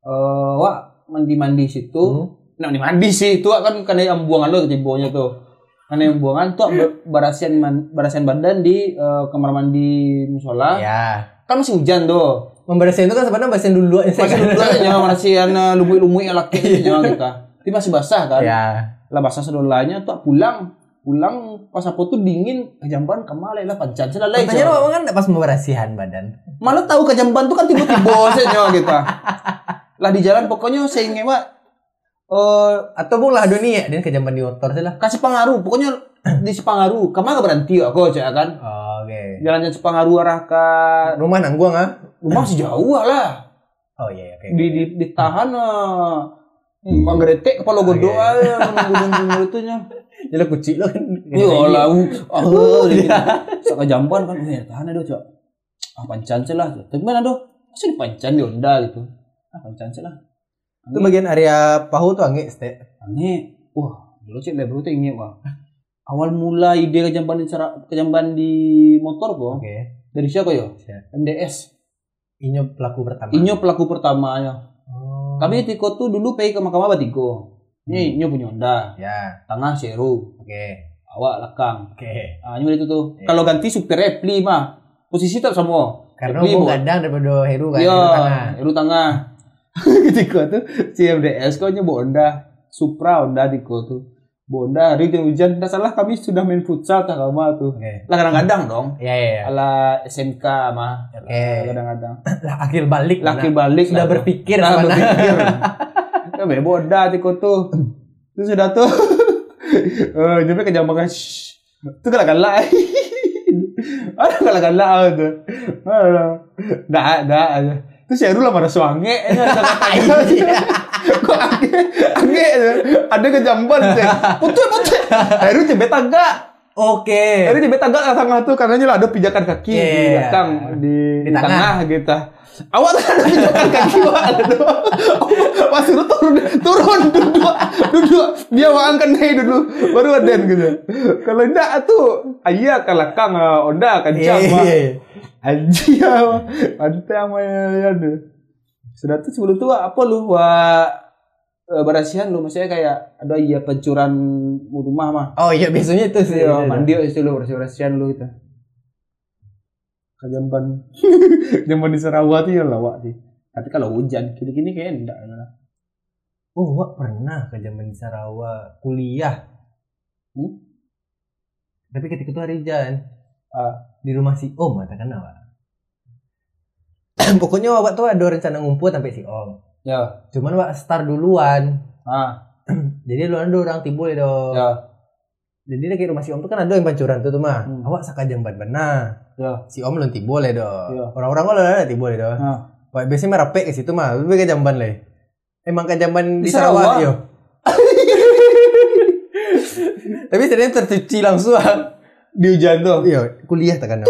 eh wak mandi-mandi situ. Hmm. Nah, mandi sih itu kan karena yang buangan lo kecibonya tuh. Karena yang buangan tuh barasian man, barasian badan di eh, kamar mandi musola. ya Kan masih hujan tuh. membersihkan itu kan sebenarnya bersih dulu Masih dulu aja barasian eh, lumui-lumui laki nya kita. Tapi masih basah kan. ya Lah basah sedolanya tuh pulang pulang pas apa tuh dingin kejamban ke mana lah pancan selalai Katanya lo kan nggak pas membersihan badan malah tahu kejamban tuh kan tiba-tiba saja kita lah di jalan pokoknya saya ngewa eh atau bung lah dunia dan kejamban di motor sih lah. Kasih pengaruh pokoknya [clears throat] di Sepangaru ke mana berhenti aku cek kan? Oke. Jalan-jalan Sepangaru arah ke rumah nangguang ah rumah masih jauh lah. Oh iya oke. Di, di ditahan eh. Panggeretek kepala godo Oke. aja gunung-gunung itu nya. [laughs] jadi kucing lo kan. Iya lah, [laughs] ah, saka jamban kan, eh tahan aduh cok. Ah pancan sih lah, tapi mana aduh, masih pancan di onda gitu. Ah pancan sih lah. Itu bagian area pahu tuh angge ste Aneh, wah dulu cek lebar tuh ingin wah. Awal mula ide kejamban di cara kejamban di motor kok oke dari siapa yo? Siap. MDS. inyo pelaku pertama Inyo pelaku pertamanya. oh. Kami Tiko tuh dulu pergi ke mahkamah Batiko. Ini Inyo punya Honda, ya tengah Seru, oke awak belakang. oke Ah, ini itu tuh. Iya. Kalau ganti supir Repli mah posisi tak sama. karena Bo. gadang daripada heru kan Iya, heru tengah Heru tengah. [laughs] Ketika tuh si MDS kau nyoba Honda, Supra Honda Tiko tuh. Honda hari hujan, tidak salah kami sudah main futsal tak lama tuh. oke Lah kadang-kadang dong. ya ya ya Ala SMK mah. Oke. Lah, Kadang-kadang. [laughs] lah akhir balik Laki mana? balik sudah lah berpikir mana? berpikir. [laughs] Ya bebo Honda Tiko tuh. Itu sudah tuh. Eh, nyampe ke jambangan. Itu galak-galak. Ada galak-galak tuh. Ada aja. Terus ya dulu lah pada suange [laughs] Kok ange ange ada ke jamban teh. Putih putih. Akhirnya cebet agak. Oke. Akhirnya cebet agak ke tengah tuh karena lah ada pijakan kaki di Iya. belakang di, Di di tengah. tengah gitu. Tuh ada pijakan kaki tuh. Pas suruh turun turun duduk duduk dia angkat naik dulu baru ada gitu. Kalau enggak tuh ayah kalakang onda kencang wak. iya, iya. Anjing ya, pantai sama ya ada. Sudah tuh sebelum itu Wak, apa lu wa eh, berasihan lu maksudnya kayak ada iya pencuran rumah mah. Oh iya biasanya itu sih. Iya, mandi itu lu bersih berasihan lu itu. Kajamban. [laughs] Jamban di Sarawak tuh ya lawak sih. Tapi kalau hujan, gini-gini kayak enggak. enggak. Oh, Wak pernah ke zaman di Sarawak kuliah. Hmm? Tapi ketika itu hari hujan. Ah. Di rumah si Om katakan apa? [clears throat] Pokoknya Wak tuh ada rencana ngumpul sampai si Om. Ya. Cuman Wak start duluan. Ah, [clears throat] Jadi lu ada orang timbul itu. ya. Jadi kayak rumah si Om tuh kan ada yang pancuran tuh tuh mah. Hmm. Awak saka jamban benar. Ya. Si Om lu timbul ya do. Ya. Orang-orang kok ada timbul ya do. Ah. Wah, biasanya merapek ke situ mah. Lebih ke jamban lah. Emang ke jamban di, Di Sarawak, yo. [laughs] Tapi sebenarnya tercuci langsung. Di hujan tuh. Iya, kuliah tekan.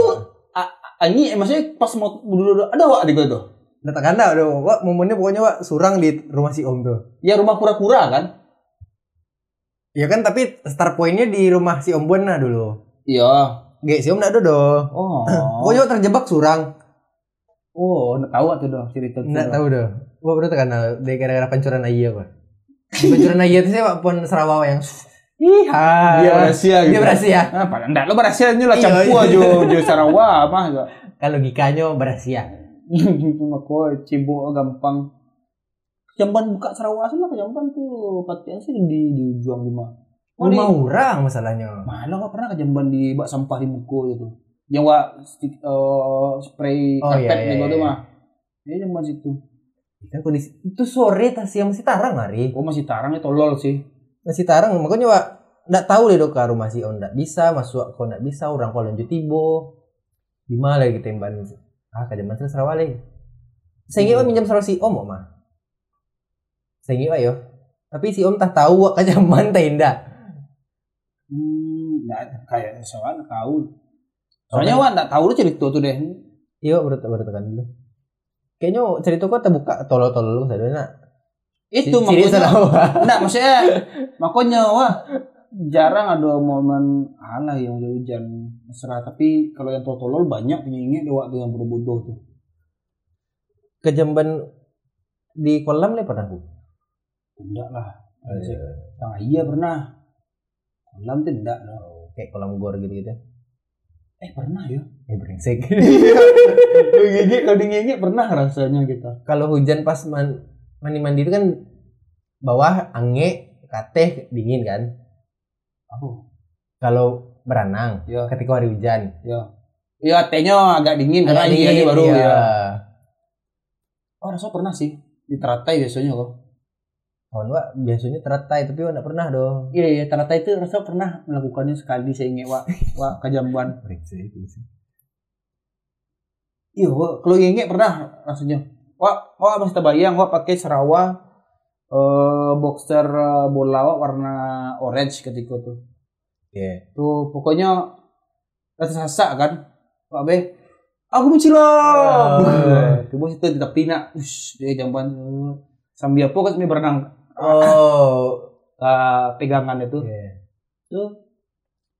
Ini eh, maksudnya pas mau dulu ada wak di gua tuh. Nah, tekan dah, aduh. Wak, momennya pokoknya wak surang di rumah si Om tuh. Ya rumah kura-kura kan? Ya kan, tapi start pointnya di rumah si Om Buana dulu. Iya. Gak si Om ada doh. Oh. [clears throat] Pokoknya wak terjebak surang. Oh, nggak tahu tuh dong cerita. Nggak tahu doh. Wak baru tekan dari gara-gara pancuran Ayah pak. Pancuran Ayah itu saya wak pun Sarawak yang Iha. Dia rahasia gitu. Dia berhasil. Ah, padahal enggak lo berhasilnya lah Iya, campu iya. aja jo Sarawak mah. Kan logikanya berhasil. [laughs] Kok cibuk gampang. Jamban buka Sarawak sana Jamban tuh patian sih di di juang di mana. Oh, Rumah di- orang masalahnya. Mana nggak pernah ke Jamban di bak sampah di muka gitu. Yang wa stick eh, spray Oh, karpet iya, iya, gitu iya. mah. Ini Jamban situ. Kan kondisi itu sore tas yang masih tarang hari. Oh masih tarang ya tolol sih. Masih tarang makanya wak nggak tahu deh dok rumah si Om nggak bisa masuk kok nggak bisa orang kalau lanjut tibo di mana lagi tembakan ah ke zaman Sarawak lagi. Saya ingin minjam Sarawak si Om mah. Saya ingin yo. Tapi si Om tak tahu wak ke zaman tenda. Hmm, nggak kayak soalnya tahu. Soalnya wa nggak tahu lu cerita tuh deh. Iya baru baru tekan dulu. Kayaknya cerita kok terbuka tolol-tolol lu sadar Itu Ciri makanya. Sarawak. Enggak, maksudnya [laughs] makanya wah jarang ada momen ala yang hujan mesra tapi kalau yang tolol banyak penyanyi ada waktu yang bodoh-bodoh tuh. Ke Jamban di kolam nih pernah bu. Enggak lah. Nah, iya pernah. Kolam tuh enggak lah. Kayak kolam gor gitu gitu. Eh pernah ya. Eh brengsek. [laughs] Kalau gigi kalau di gigi pernah rasanya kita. kalau hujan pas man, mandi mandi itu kan bawah ange kateh dingin kan Oh, kalau berenang ya. ketika hari hujan Iya, tehnya agak dingin karena Agak ini dingin, baru iya. ya. Oh, rasanya pernah sih di teratai biasanya kok. kawan wak biasanya teratai tapi wak nggak pernah dong Iya, iya, teratai itu rasa pernah melakukannya sekali saya ingat wak, wak ke Jamban. brengsek brengsek. Iya, kalau ingat pernah rasanya. Wak, wak masih terbayang, wak pakai Sarawak eh boxer eh, bola warna orange ketika tuh. Iya. Tuh pokoknya rasa sasak kan. Wak be, aku mencilok. Ah. [laughs] Tuh bos itu tepi nak, ush, dia jamban sambil apa kan berenang oh [laughs] pegangan [laughs] itu. iya. Tuh,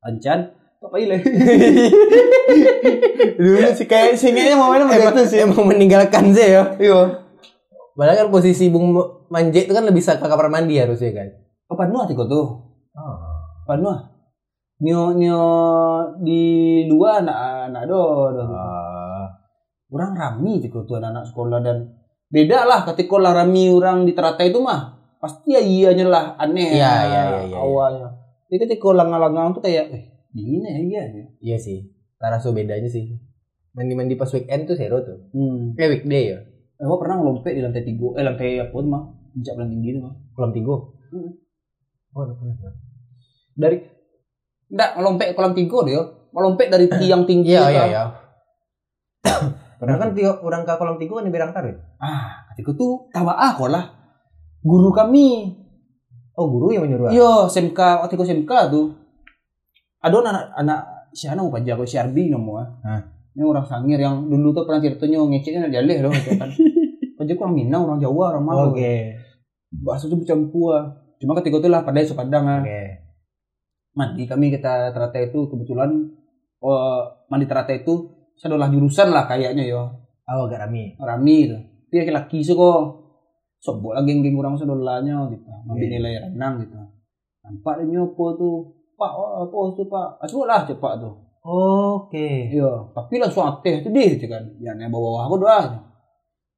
ancan, apa ile? Dulu sih kayak singnya momennya emang, begitu sih. emang meninggalkan sih ya Iya. Padahal kan posisi bung manje itu kan lebih ke kamar mandi harusnya kan Apa nuah tiko tuh? oh. Apa nuah? Nyo nyo di luar anak anak do, do. Ah. Orang rami tiko tuh anak, anak sekolah dan beda lah ketika lah rami orang di teratai itu mah pasti ya ianya lah aneh Iya, iya, iya, iya, iya. awalnya. Jadi ketika langang-langang tuh kayak eh dingin ya iya ya. iya sih rasa bedanya sih mandi mandi pas weekend tuh seru tuh Hmm. kayak weekday ya Eh, gua pernah ngelompet di lantai tiga, eh lantai apa tuh mah, puncak paling tinggi itu mah. kolam tigo Hmm. oh pernah Dari enggak ngelompet kolam tiga deh yo. melompet dari [coughs] tiang tinggi Iya iya iya. [coughs] Pernah kan tiga, orang ke kolam tiga kan di Berang Taru. ah ketika tuh tawa aku lah guru kami Oh guru yang menyuruh. Iya, SMK waktu itu SMK tuh. Ada anak anak si anak mau jago si Arbi nomor. Hah. Ini orang Sangir yang dulu tuh pernah ceritanya ngeceknya jaleh loh gitu kan. [laughs] Pajak orang Minang, orang Jawa, orang Malang. Oke. Bahasa tuh bercampur. Cuma ketika itu lah pada isu Padang ah. Oke. Mandi kami kita terata itu kebetulan oh, mandi terata itu saya adalah jurusan lah kayaknya ya. Oh agak rame. Rami itu. Dia laki-laki sih kok. Sobok lah geng-geng orang gitu. Ambil Iya. nilai renang gitu. Nampak dia nyopo tuh. Pak, oh, apa itu pak? Asuh lah cepat tuh. Oke. Iya, tapi langsung ateh itu dia gitu kan. Yang yang bawa aku doa.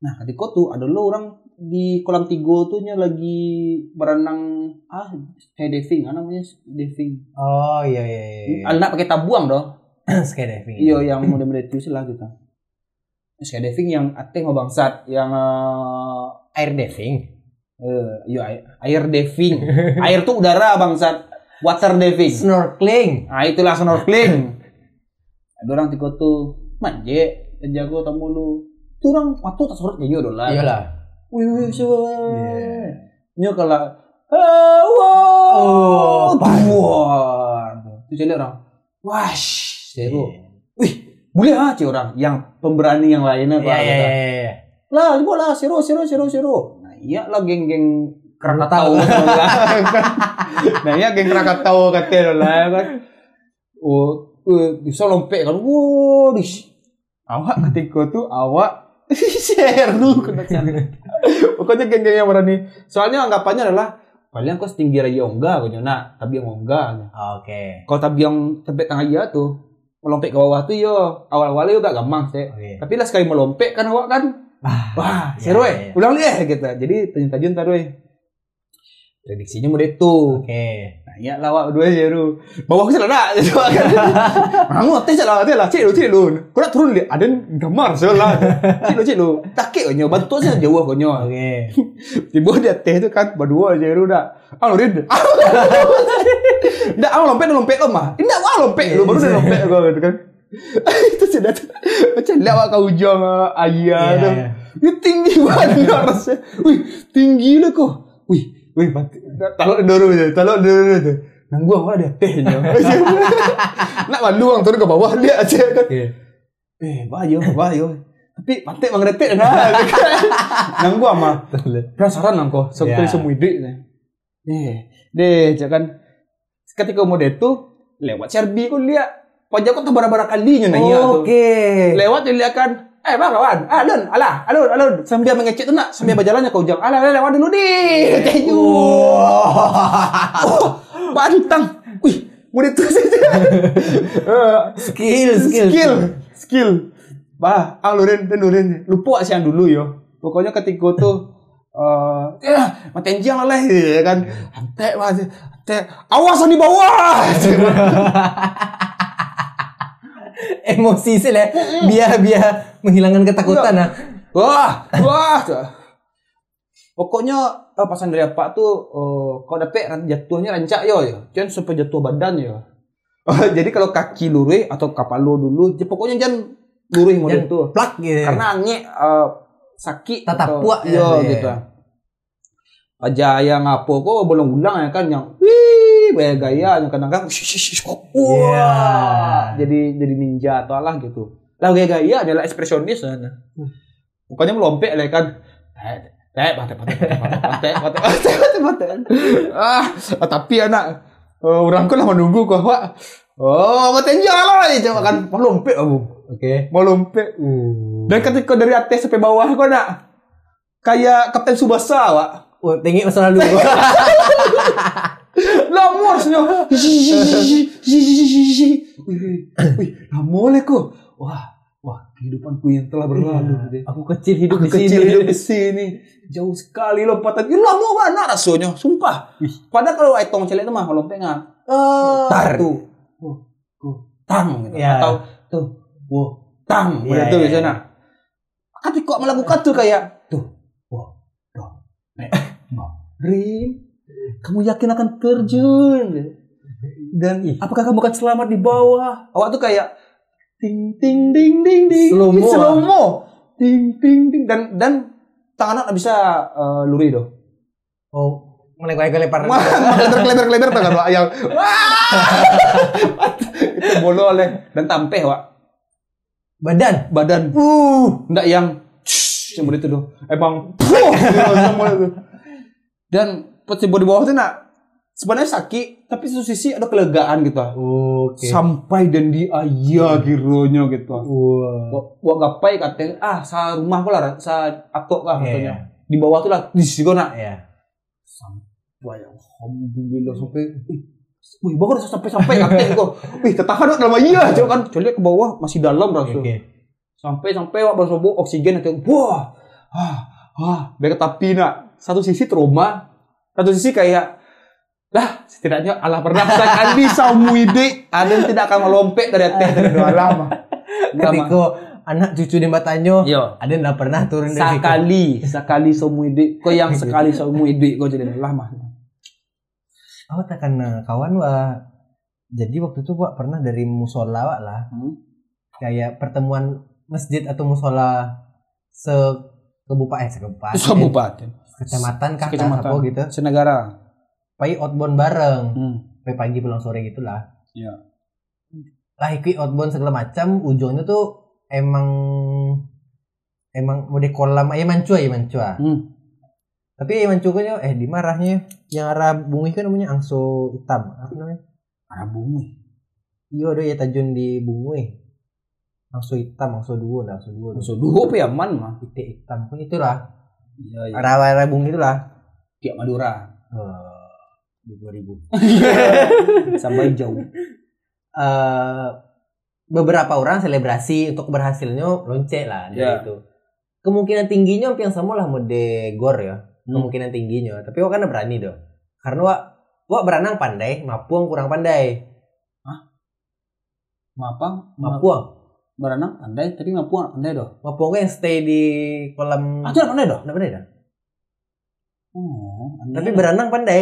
Nah, ketika tuh ada lo orang di kolam tiga tuh nya lagi berenang ah skydiving, ah namanya diving. Oh iya iya iya. Anak pakai tabuang doh. [clears throat] Skydiving. Iya, yang model-model itu sih lah gitu. Skydiving yang ateh mau bangsat, yang eh, Air diving. Eh, iya air, air diving. [laughs] air tuh udara bangsat. Water diving. Snorkeling. Nah, itulah snorkeling. Ada orang tiga tuh manje, jago tamu lu. Tuh orang waktu tak surat udah lah. Iyalah. Wih, wih, siapa? Nya kalau eh, wow, Oh, wah, itu jadi orang, wash, seru. Wih, boleh ah cik orang yang pemberani yang lainnya Iya iya iya. iya. lah ibu lah seru seru seru seru nah iya lah geng geng Krakatau. [laughs] Nah iya geng Krakatau katanya lah kan oh eh, bisa lompek kan wow dis awak ketika tuh awak [laughs] share dulu kena sana. [laughs] pokoknya geng-geng yang berani soalnya anggapannya adalah kalian kok setinggi raya enggak kau nak tapi yang enggak Oke. kalau tapi yang sampai tengah iya tuh melompek ke bawah tuh yo awal-awalnya udah gampang sih Oke. tapi lah sekali melompek kan awak kan Ah, Wah, Iya, seru iya, eh. iya. Ulang deh gitu. Jadi tajun-tajun taruh eh. Prediksinya mau itu. Oke. Nah, ya lawak dua seru. Bawah aku salah gitu kan. Kamu teh salah teh lah, cik lu cik lu. Kau nak turun dia, ada gambar salah. Cik lu cik lu. Takik konyo, bantu saya jauh konyo. Oke. Tiba dia teh itu kan berdua seru dah. Ah lu rid. Ndak ah lompet lompet lo mah. Ndak ah lompet lu baru dia [laughs] lompet gua gitu kan. itu sudah macam lewat ke ujung uh, ayah Iya, tuh. iya. Ini tinggi [laughs] banget rasanya. Wih, tinggi lah kok. Wih, wih, mati. Taruh dulu aja, taruh dulu aja. Nang gua ada tehnya. [laughs] Nak malu orang turun ke bawah dia [laughs] aja [laughs] kan. Oke. Eh, bayo, bayo. Tapi pantai mangretek nah. Nang gua mah penasaran nang kok. Ya. yeah. semua ide. Eh, deh, jangan ketika mau itu lewat Serbi kau lihat pajak tuh bara-bara kalinya nanya tuh. Oke. Lewat dia kan, eh bang kawan, alun, alah, alun, alun, sambil mengecek tuh nak, sambil berjalannya kau jam, alah, alah, lewat dulu di, teju, oh, bantang, wih, mau itu saja, Eh, Skill, skill. skill, skill, bah, ah lurin, dan lurin, lupa sih yang dulu yo, pokoknya ketika tuh, eh, ya, matiin jang lah, kan, antek, antek, awas di bawah, [laughs] [laughs] Emosi sih lah. Biar biar menghilangkan ketakutan ah. Wah, wah. Pokoknya eh, pas dari apa tuh eh, kalau dapet jatuhnya rancak yo yo. Jangan sampai jatuh badan yo. Oh, [laughs] jadi kalau kaki lurih atau kapal lu dulu, ya pokoknya jangan lurih model tuh. Plak gitu. Karena angin eh, sakit Tatap atau- puak ya, yo iya. gitu. Aja yang apa kok belum ulang ya kan yang wih banyak gaya yang kadang-kadang wah jadi jadi ninja atau lah gitu lah gaya-gaya adalah ekspresionis sana bukannya melompe lah kan Teh, pantai, pantai, pantai, pantai, pantai, pantai, Ah, tapi anak, orangku lah menunggu kok, Pak. Oh, pantai jalan aja, coba kan, mau lompe, Abu. Oke. Mau Dan ketika dari atas sampai bawah, kok nak, kayak Kapten Subasa, Pak. Wah, tinggi masa lalu. Lamor. Wih, lamor kok. Wah, wah kehidupanku yang telah berlalu. gitu. Aku kecil hidup Aku di sini. kecil hidup di sini. Jauh sekali lompatan. Ini lama mana rasanya, sumpah. Padahal kalau Aitong celek itu mah lompet nggak. Oh. Tar tuh. Oh, oh, tang gitu. Ya. Atau tuh, wow, tang. Iya, Begitu iya, biasanya. Tapi kok melakukan tuh kayak tuh, wow, tuh, nek, [laughs] mau, Rin, kamu yakin akan terjun? Dan Apakah kamu akan selamat di bawah? Awak tuh kayak ting ting ding ding ding. Slow mo. Ting ting ding dan dan tangan nggak bisa eh, luri doh. oh melempar-lempar. Wah, kleber kleber tuh kan yang [laughs] itu bolo oleh dan tampeh Wak. Badan. Badan Uh. enggak yang semua itu doh. Emang. [laughs] [laughs] Dan pas di bawah tuh nak sebenarnya sakit tapi satu sisi ada kelegaan gitu ah. Oke. sampai dan di ayah kironya gitu ah. Wah. Wah, wah gapai katanya ah sa rumah pula sa atok kah Iya, katanya di bawah tuh lah di situ nak Ya. sampai alhamdulillah sampai ih, Wih, baru sampai sampai [laughs] kakek kok. Wih, ketahan dong dalam iya aja kan. Coba ke bawah masih dalam Oke. rasa. Sampai sampai wak baru oksigen atau wah. Ah, ah, dari tapi nak satu sisi trauma, satu sisi kayak lah setidaknya Allah pernah [laughs] Andi saumuide ada yang tidak akan melompet dari atas dari doa lama. [laughs] Ketika anak cucu di matanya Yo. ada yang nggak pernah turun dari. Sekali, sekali saumuide. Kau yang sekali [laughs] saumuide kau jadi lama. Aku tak karena kawan wa. Jadi waktu itu gua pernah dari musola wak lah. Hmm. Kayak pertemuan masjid atau musola se kebupaten eh sekebupaten Kabupaten, kecamatan kah Kecamatan. apa gitu senegara. pai outbound bareng Hmm. pai pagi pulang sore gitulah Iya. lah ikut outbound segala macam ujungnya tuh emang emang mau di kolam ayam mancua ayam mancua Hmm. tapi ayam mancua kan eh dimarahnya yang arah bumi kan namanya angso hitam apa namanya Arah bumi. iya ada ya tajun di bumi angso hitam angso dua dah angso dua Musuh dua apa ya man mah. titik hitam pun itulah Iya, iya. arah bumi itulah Tiap Madura. dua ribu [laughs] Sampai jauh. eh beberapa orang selebrasi untuk berhasilnya lonceng lah dari Ya. itu. Kemungkinan tingginya hampir yang sama lah mode gor ya. Hmm. Kemungkinan tingginya. Tapi wak kan berani doh. Karena wak wak berenang pandai, mapuang kurang pandai. Mapang, Mapuang, berenang pandai, tapi nggak pandai doh. mapuang kan yang stay di kolam. Ah, pandai doh. Nggak pandai dah. Oh, Tapi berenang pandai.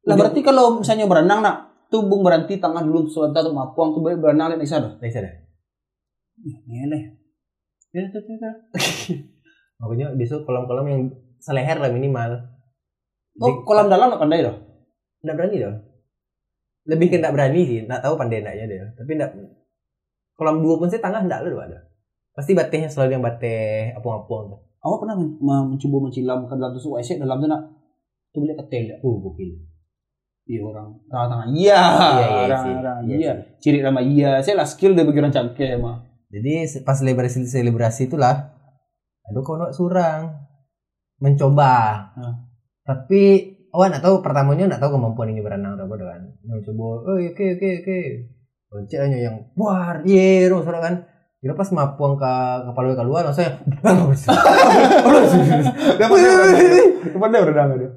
lah berarti kalau misalnya berenang nak, tuh bung berhenti tangan dulu sebentar tuh Mapuang tuh berenang lihat bisa doh. Bisa dah. Ngeleh. Ya, tuh, tuh, tuh. Makanya besok kolam-kolam yang seleher lah minimal. Oh, kolam dalam nggak pandai doh. Nggak berani doh. Lebih ke berani sih. Nggak tahu pandai enggaknya deh. Tapi nggak kolam dua pun saya tengah nggak lah ada. Pasti batehnya selalu yang bateh apung-apung tuh. Awak pernah men- men- mencoba mencelam ke dalam tuh WC dalam tuh nak tuh beli ketel ya. Uh, gokil. Iya orang orang tangan iya, Iya, iya orang, Iya iya. sih. Ciri nama iya, saya lah skill dia bagi orang cangke mah. Jadi pas selebrasi selebrasi itulah, aduh kau nak surang mencoba. Hmm. Tapi oh nggak tahu pertamanya nggak tahu kemampuan ini berenang atau apa kan. Yang coba, oh oke oke oke. Lonceng hanya yang war, ye, yeah, surang kan. Kira pas mapuang ke kepala keluar langsung yang Dia [laughs] pandai. Dia pandai berenang dia.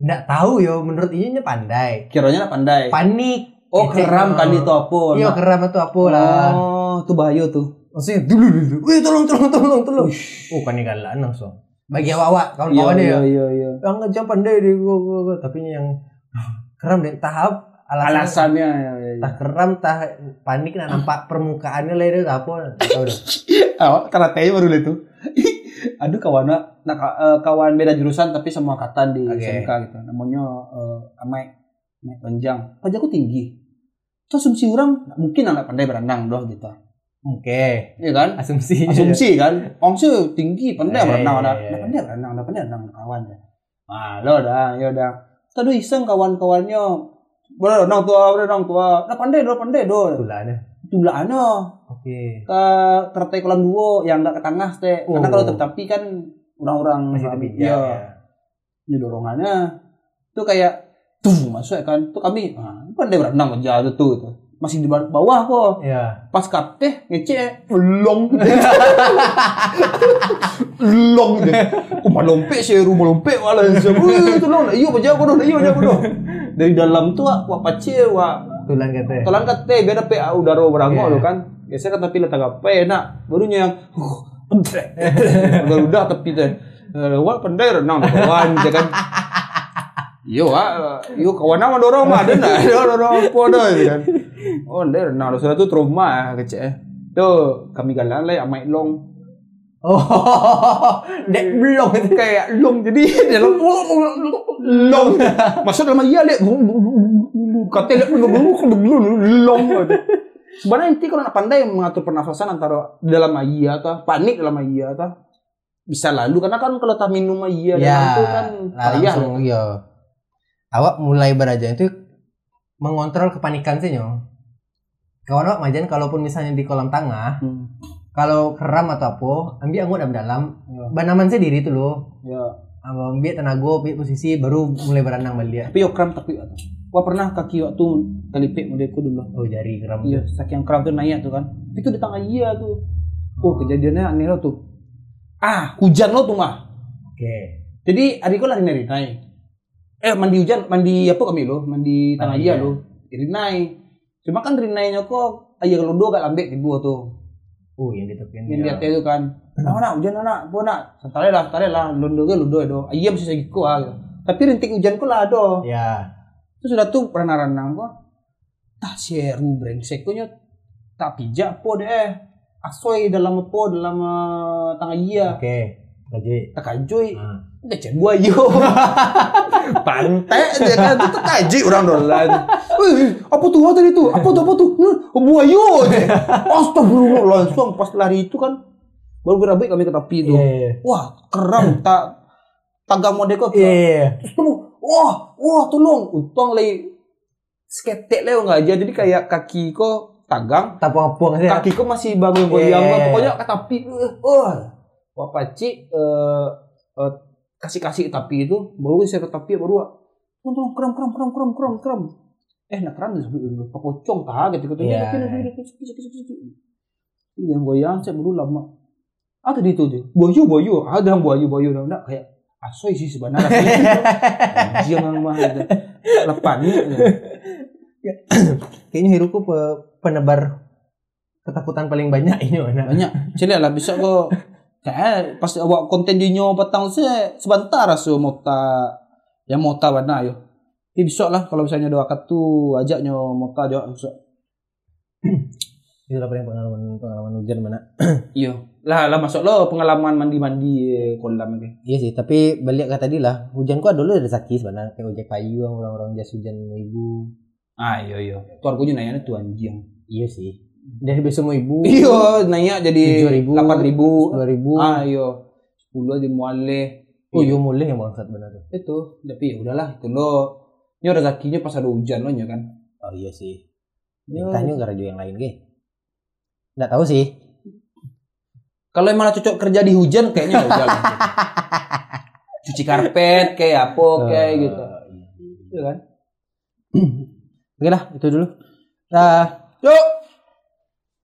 nggak tahu yo menurut ini pandai. Kiranya nak pandai. Panik. Oh keram kali itu apa? Iya keram atau apa lah. Oh, itu bahaya tuh. Maksudnya dulu dulu. Wih tolong tolong tolong tolong. Oh kan galaan langsung. Bagi awak kawan-kawan iya, ya. iya, iya. yang ngejam pandai deh gua, gua, gua. tapi yang [laughs] keram dan tahap alasan Alasannya ya, ya, ya. tah keram tah panik nah nampak permukaannya lah itu apa [laughs] Awak karate baru tuh. [laughs] Aduh kawan nak eh, kawan beda jurusan tapi sama angkatan di Oke. SMK gitu. Namanya eh, Amai Amai Panjang. Pajakku tinggi. Itu asumsi orang mungkin anak pandai berenang doh gitu. oke Iya kan? asumsi asumsi kan Ong sih tinggi pandai Eh, berenang ada iya, iya. ada pandai berenang ada pandai berenang kawan ya ah lo dah ya udah tadi iseng kawan-kawannya berenang tua berenang tua. Nah pandai do pandai do jumlah ano. Oke. Ke tertai kolam dua yang nggak ke tengah teh. Karena Oh. kalau tapi kan orang-orang masih tepi iya. ya, ini dorongannya. Tuh kayak tuh masuk ya kan. Tuh kami ah, pandai berenang aja tuh tuh. Masih di bawah kok ya pas kateh ngecek long long deh oh malompe sih rumah lompe malah. Wih itu long iya baca aku dong iya baca aku dong dari dalam tuh wah wah pace wah tulan kata tolang kate biar PA udara beranggo Iya. lo kan. Biasanya kan tapi letak apa enak. Barunya yang udah udah tapi teh Eh, wah pandai renang kawan kan Yo, ah, yo kawan nama dorong mah ada ada dorong apa dah gitu kan. Oh, ada nah sudah tu trauma kecil. eh. Tuh kami galan lah amai long. Oh, [laughs] dek belum [laughs] itu. kayak long jadi dalam long masuk dalam iya lek kata lek long sebenarnya inti kalau nak pandai mengatur pernafasan antara dalam iya atau panik dalam iya atau bisa lalu karena kan kalau tak minum iya dalam itu kan langsung iya. Awak mulai beraja itu mengontrol kepanikan sih nyo. Kawan awak majan kalaupun misalnya di kolam tengah, Hmm. kalau keram atau apa, ambil anggut dalam dalam, Ya. banaman sendiri tuh loh. ya Ambil tenaga, ambil posisi, baru mulai berenang balik. tapi yo kram tapi Wah pernah kaki waktu kelipik modelku dulu. Oh jari keram. Iya, saking kram tuh naik tuh kan. Itu di tengah iya tuh. Oh kejadiannya aneh lo tuh. Ah hujan lo tuh mah. Oke. Jadi adikku lari nari naik. Eh mandi hujan, mandi apa kami lo? Mandi tengah Ah, iya lo. Jadi naik. Cuma kan rinainya kok ayah kalau dua gak lambek di buah tuh. Oh yang ditekan. Yang dia itu kan. Nah, nak hujan nak, apa nak? Santare lah, santare lah. Londo ke londo itu. Ayah ku ah. gitu. Tapi rintik hujan ku lah ada. Ya. Terus sudah tuh pernah renang kok. Tak seru brengsek kunya. Tak pijak po deh. Asoy dalam apa dalam uh, tengah iya. Oke. Lanjut. Tak kajoy. Ah. Gak buayo. [laughs] Pantai dia kan itu kaji orang dolan. Wih, apa tuh tadi tuh? Apa tuh apa tuh? Hmm, buayo aja. Astagfirullah [laughs] langsung pas lari itu kan baru berabik kami ke tepi itu. Iya. iya. Wah, keram tak tagang modeko. Iya. iya. Terus tolong, wah, wah tolong. Untung lagi sketek leo nggak aja. Jadi kayak kaki kok tagang, Tapuang-puang kaki kok masih bangun goyang. Iya. Pokoknya ke tapi, eh, wah, wah paci eh, eh, kasih kasih tapi itu, baru saya tapi baru, tolong kram kram kram kram kram kram. Eh, nak kram dulu dulu, kepocong kah gitu gitu. Iya. Ini yang goyang saya baru lama. Ah tadi itu tuh, boyu boyu, ada yang boyu boyu, enggak kayak asoy sih sebenarnya. [laughs] Jangan mah gitu. Lepan [coughs] Kayaknya Hiruku pe- penebar ketakutan paling banyak ini mana. banyak. Cile lah bisa kok. Kayak pas awak konten di nyo petang saya sebentar asu mota yang mota bana yo. Tapi besok lah kalau misalnya doa tu ajak nyo mota jawab besok. [clears throat] Itu lah paling pengalaman pengalaman hujan mana. [clears throat] Iya. Lah lah masuk lo pengalaman mandi-mandi eh, kolam ini. Iya sih, tapi balik ke tadi lah, hujan ku dulu ada sakit sebenarnya kayak ojek kayu yang orang-orang jas hujan ibu. Ah iya iya. Tuan ku nanya tuh anjing. Iya sih. Dari besok mau ibu. Iya, nanya jadi 7.000, 8.000. dua ribu. Ah iya. 10 aja muale. Oh iya mulai yang bangsat benar tuh. Itu, tapi ya udahlah itu lo. Ini rezekinya pas ada hujan lo ya kan. Oh iya sih. Ya. Tanya gak radio yang lain ge. Nggak tahu sih. Kalau emang cocok kerja di hujan kayaknya udah lah. [laughs] Cuci karpet kayak apa kayak gitu. Iya kan? [clears throat] Oke lah, itu dulu. Nah, Yuk.